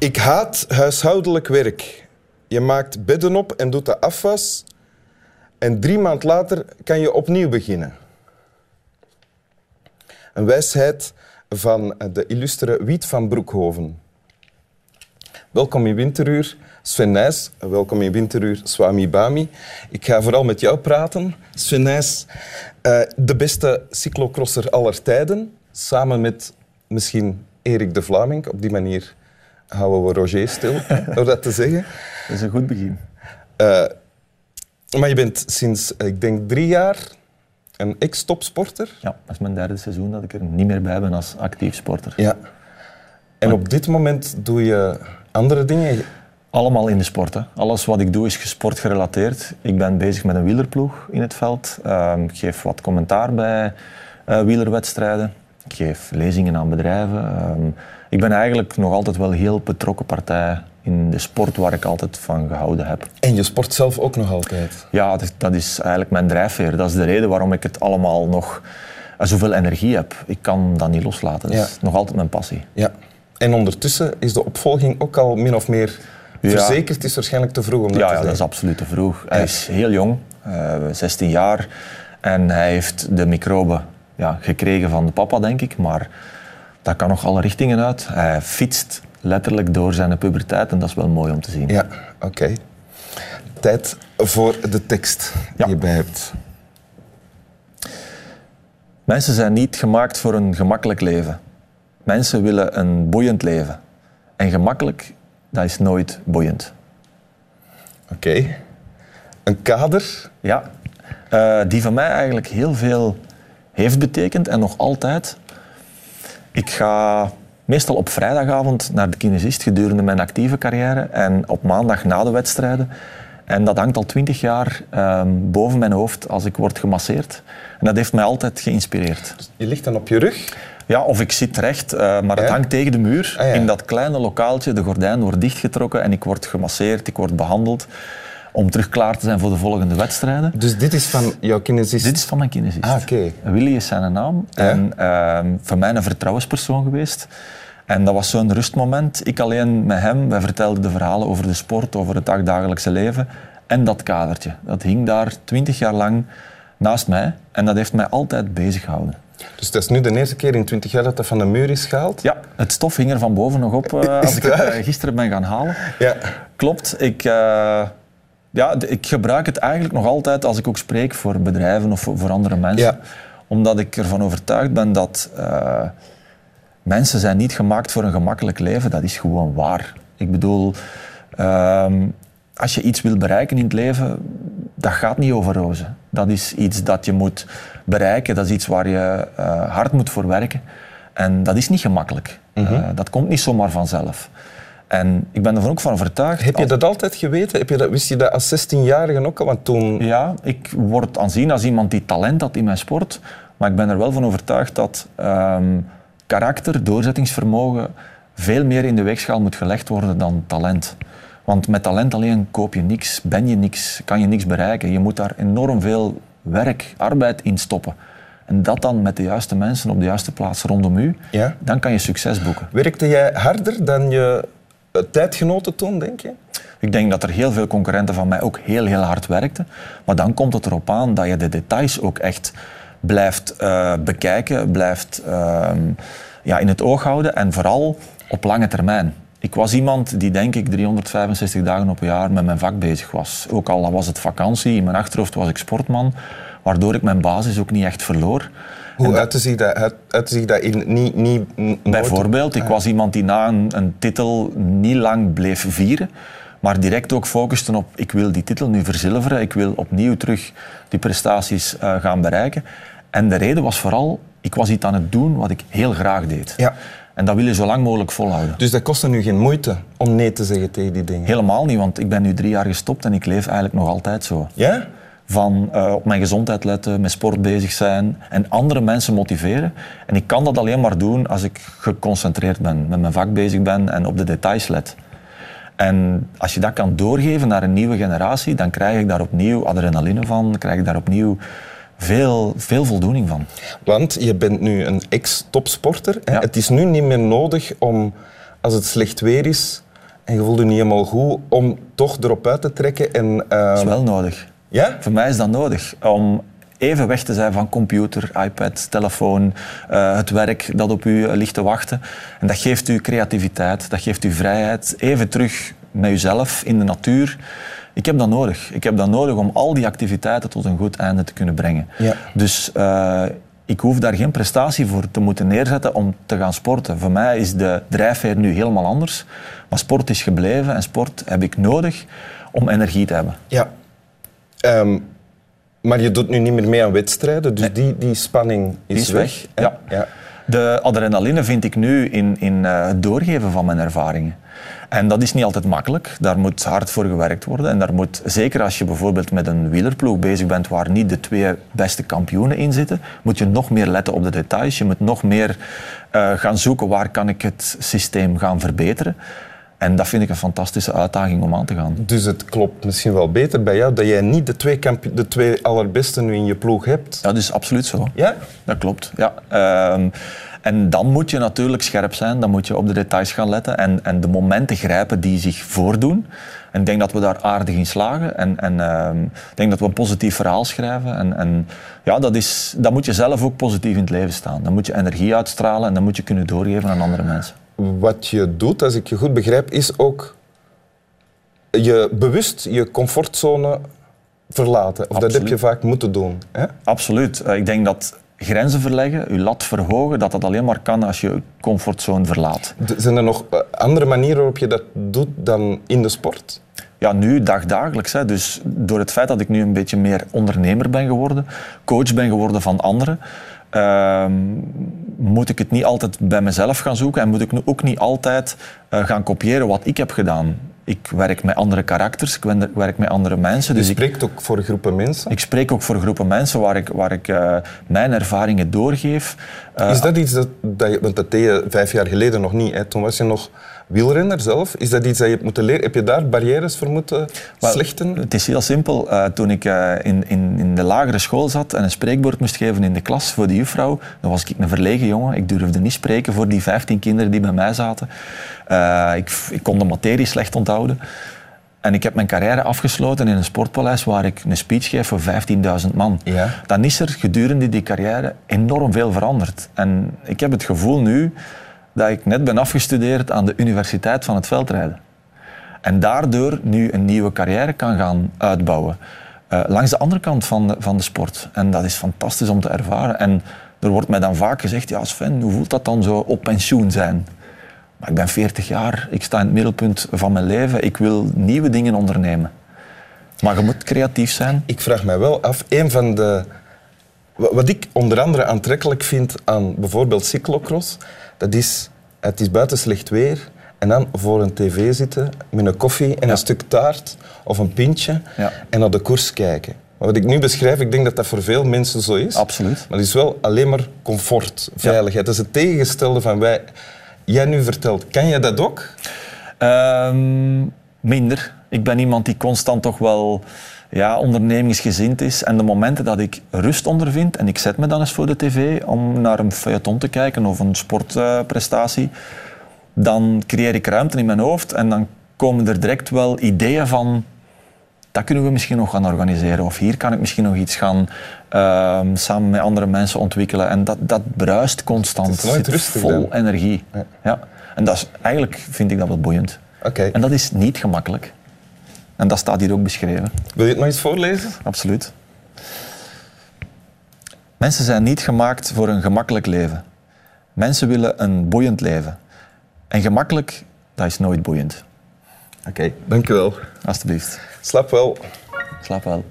Ik haat huishoudelijk werk. Je maakt bedden op en doet de afwas. En drie maand later kan je opnieuw beginnen. Een wijsheid van de illustere Wiet van Broekhoven. Welkom in Winteruur, Sven Nijs. Welkom in Winteruur, Swami Bami. Ik ga vooral met jou praten. Sven Nijs, eh, de beste cyclocrosser aller tijden. Samen met misschien Erik de Vlaming. Op die manier houden we Roger stil, door dat te zeggen. Dat is een goed begin. Uh, maar je bent sinds, ik denk, drie jaar een ex-topsporter. Ja, dat is mijn derde seizoen dat ik er niet meer bij ben als actief sporter. Ja. En op dit moment doe je andere dingen? Allemaal in de sport. Hè. Alles wat ik doe is sportgerelateerd. Ik ben bezig met een wielerploeg in het veld. Uh, ik geef wat commentaar bij uh, wielerwedstrijden. Ik geef lezingen aan bedrijven. Uh, ik ben eigenlijk nog altijd wel heel betrokken partij in de sport waar ik altijd van gehouden heb. En je sport zelf ook nog altijd? Ja, dat, is eigenlijk mijn drijfveer. Dat is de reden waarom ik het allemaal nog uh, zoveel energie heb. Ik kan dat niet loslaten. Dat is nog altijd mijn passie. Ja. En ondertussen is de opvolging ook al min of meer verzekerd. Het is waarschijnlijk te vroeg om dat ja, te Ja, dat is absoluut te vroeg. Hij is heel jong, uh, 16 jaar. En hij heeft de microben ja, gekregen van de papa, denk ik. Maar dat kan nog alle richtingen uit. Hij fietst letterlijk door zijn puberteit en dat is wel mooi om te zien. Ja, oké. Tijd voor de tekst die je bij hebt. Mensen zijn niet gemaakt voor een gemakkelijk leven. Mensen willen een boeiend leven. En gemakkelijk, dat is nooit boeiend. Oké. Een kader? Ja, uh, die van mij eigenlijk heel veel heeft betekend en nog altijd. Ik ga meestal op vrijdagavond naar de kinesist gedurende mijn actieve carrière en op maandag na de wedstrijden. En dat hangt al twintig jaar uh, boven mijn hoofd als ik word gemasseerd. En dat heeft mij altijd geïnspireerd. Dus je ligt dan op je rug? Ja, of ik zit recht, uh, maar het hangt tegen de muur. Ah, ja. In dat kleine lokaaltje, de gordijn wordt dichtgetrokken en ik word gemasseerd, ik word behandeld om terug klaar te zijn voor de volgende wedstrijden. Dus dit is van jouw kinesist? Dit is van mijn kinesist. Ah, oké. Willy is zijn naam. Ja. En voor mij een vertrouwenspersoon geweest. En dat was zo'n rustmoment. Ik alleen met hem, wij vertelden de verhalen over de sport, over het dagdagelijkse leven. En dat kadertje. Dat hing daar twintig jaar lang naast mij. En dat heeft mij altijd bezig gehouden. Dus dat is nu de eerste keer in 20 jaar dat dat van de muur is gehaald? Ja, het stof hing er van boven nog op eh, als ik het eh, gisteren ben gaan halen. Ja. Klopt. Ik, eh, ja, ik gebruik het eigenlijk nog altijd als ik ook spreek voor bedrijven of voor, voor andere mensen. Ja. Omdat ik ervan overtuigd ben dat eh, mensen zijn niet gemaakt voor een gemakkelijk leven. Dat is gewoon waar. Ik bedoel, ehm, als je iets wil bereiken in het leven, dat gaat niet over rozen. Dat is iets dat je moet bereiken. Dat is iets waar je eh, hard moet voor werken. En dat is niet gemakkelijk. Mhm. Eh, dat komt niet zomaar vanzelf. En ik ben ervan ook van overtuigd... Heb je dat altijd geweten? Heb je dat, wist je dat als 16-jarige ook al? Want toen... ja, ik word aanzien als iemand die talent had in mijn sport. Maar ik ben er wel van overtuigd dat ehm, karakter, doorzettingsvermogen veel meer in de weegschaal moet gelegd worden dan talent. Want met talent alleen koop je niks, ben je niks, kan je niks bereiken. Je moet daar enorm veel werk, arbeid in stoppen. En dat dan met de juiste mensen op de juiste plaats rondom u, Ja. dan kan je succes boeken. Werkte jij harder dan je tijdgenoten toen, denk je? Ik denk dat er heel veel concurrenten van mij ook heel, heel hard werkten. Maar dan komt het erop aan dat je de details ook echt blijft eh, bekijken, blijft ehm, ja, in het oog houden en vooral op lange termijn. Ik was iemand die denk ik 365 dagen op een jaar met mijn vak bezig was. Ook al was het vakantie, in mijn achterhoofd was ik sportman, waardoor ik mijn basis ook niet echt verloor. Hoe uitte zich dat, uit- uitte zich dat in niet... niet Bijvoorbeeld, ik Ah. was iemand die na een, een titel niet lang bleef vieren, maar direct ook focuste op ik wil die titel nu verzilveren, ik wil opnieuw terug die prestaties eh, gaan bereiken. En de reden was vooral, ik was iets aan het doen wat ik heel graag deed. Ja. En dat wil je zo lang mogelijk volhouden. Dus dat kostte nu geen moeite om nee te zeggen tegen die dingen? Helemaal niet, want ik ben nu drie jaar gestopt en ik leef eigenlijk nog altijd zo. Ja? Van eh, op mijn gezondheid letten, met sport bezig zijn en andere mensen motiveren. En ik kan dat alleen maar doen als ik geconcentreerd ben, met mijn vak bezig ben en op de details let. En als je dat kan doorgeven naar een nieuwe generatie, dan krijg ik daar opnieuw adrenaline van, krijg ik daar opnieuw veel, veel voldoening van. Want je bent nu een ex-topsporter. Ja. Het is nu niet meer nodig om, als het slecht weer is, en je voelde niet helemaal goed om toch erop uit te trekken. En, Dat ehm, is wel nodig. Ja? Voor mij is dat nodig. Om even weg te zijn van computer, iPad, telefoon, eh, het werk dat op u ligt te wachten. En dat geeft u creativiteit, dat geeft u vrijheid. Even terug met uzelf in de natuur. Ik heb dat nodig. Ik heb dat nodig om al die activiteiten tot een goed einde te kunnen brengen. Ja. Dus eh, ik hoef daar geen prestatie voor te moeten neerzetten om te gaan sporten. Voor mij is de drijfveer nu helemaal anders. Maar sport is gebleven en sport heb ik nodig om energie te hebben. Ja. Ehm, maar je doet nu niet meer mee aan wedstrijden, dus die, die spanning is, Die is weg, ja. ja. De adrenaline vind ik nu in, in eh, het doorgeven van mijn ervaringen. En dat is niet altijd makkelijk. Daar moet hard voor gewerkt worden. En daar moet, zeker als je bijvoorbeeld met een wielerploeg bezig bent waar niet de twee beste kampioenen in zitten, moet je nog meer letten op de details. Je moet nog meer eh, gaan zoeken waar kan ik het systeem gaan verbeteren. En dat vind ik een fantastische uitdaging om aan te gaan. Dus het klopt misschien wel beter bij jou dat jij niet de twee, de twee allerbeste nu in je ploeg hebt. Ja, dat is absoluut zo. Ja? Dat klopt, ja. Ehm, en dan moet je natuurlijk scherp zijn, dan moet je op de details gaan letten en, en de momenten grijpen die zich voordoen. En ik denk dat we daar aardig in slagen. En, en ehm, ik denk dat we een positief verhaal schrijven. En, en ja, dat is, dan moet je zelf ook positief in het leven staan. Dan moet je energie uitstralen en dan moet je kunnen doorgeven aan andere mensen. Wat je doet, als ik je goed begrijp, is ook je bewust je comfortzone verlaten. Of dat heb je vaak moeten doen. Hè? Absoluut. Eh, Ik denk dat grenzen verleggen, je lat verhogen, dat dat alleen maar kan als je je comfortzone verlaat. Zijn er nog eh, andere manieren waarop je dat doet dan in de sport? ja, nu dagdagelijks. Hè. Dus door het feit dat ik nu een beetje meer ondernemer ben geworden, coach ben geworden van anderen, ehm, moet ik het niet altijd bij mezelf gaan zoeken en moet ik nu ook niet altijd eh, gaan kopiëren wat ik heb gedaan. Ik werk met andere karakters, ik werk met andere mensen. Je Dus ik, spreekt ook voor groepen mensen. ik spreek ook voor groepen mensen waar ik, waar ik eh, mijn ervaringen doorgeef. Eh, Is dat iets dat, dat je, want dat deed je vijf jaar geleden nog niet, hè? toen was je nog wielrenner zelf. Is dat iets dat je hebt moeten leren? Heb je daar barrières voor moeten slechten? Het is heel simpel. Eh, toen ik eh, in, in, in de lagere school zat en een spreekwoord moest geven in de klas voor de juffrouw, dan was ik een verlegen jongen. Ik durfde niet spreken voor die 15 kinderen die bij mij zaten. Eh, ik, ik kon de materie slecht onthouden. En ik heb mijn carrière afgesloten in een sportpaleis waar ik een speech geef voor 15.000 man. Ja. Dan is er gedurende die carrière enorm veel veranderd. En ik heb het gevoel nu dat ik net ben afgestudeerd aan de Universiteit van het Veldrijden. En daardoor nu een nieuwe carrière kan gaan uitbouwen. Eh, langs de andere kant van de, van de sport. En dat is fantastisch om te ervaren. En er wordt mij dan vaak gezegd, ja Sven, hoe voelt dat dan zo op pensioen zijn? Maar ik ben 40 jaar, ik sta in het middelpunt van mijn leven. Ik wil nieuwe dingen ondernemen. Maar je moet creatief zijn. Ik vraag mij wel af, een van de... wa- Wat ik onder andere aantrekkelijk vind aan bijvoorbeeld cyclocross, dat is, het is buiten slecht weer en dan voor een tv zitten met een koffie en Ja. een stuk taart of een pintje Ja. en naar de koers kijken. Maar wat ik nu beschrijf, ik denk dat dat voor veel mensen zo is. Absoluut. Maar het is wel alleen maar comfort, veiligheid. Dat is het tegengestelde van wij... Jij nu vertelt, kan jij dat ook? Ehm, minder. Ik ben iemand die constant toch wel ja, ondernemingsgezind is. En de momenten dat ik rust ondervind en ik zet me dan eens voor de tv om naar een feuilleton te kijken of een sportprestatie, dan creëer ik ruimte in mijn hoofd en dan komen er direct wel ideeën van dat kunnen we misschien nog gaan organiseren. Of hier kan ik misschien nog iets gaan ehm, samen met andere mensen ontwikkelen. En dat, dat bruist constant. Het is rustig vol dan. energie. Ja. Ja. En dat is, eigenlijk vind ik dat wel boeiend. Oké. En dat is niet gemakkelijk. En dat staat hier ook beschreven. Wil je het nog eens voorlezen? Absoluut. Mensen zijn niet gemaakt voor een gemakkelijk leven. Mensen willen een boeiend leven. En gemakkelijk, dat is nooit boeiend. Oké, dank je wel. Alsjeblieft. Slap wel. Slaap wel.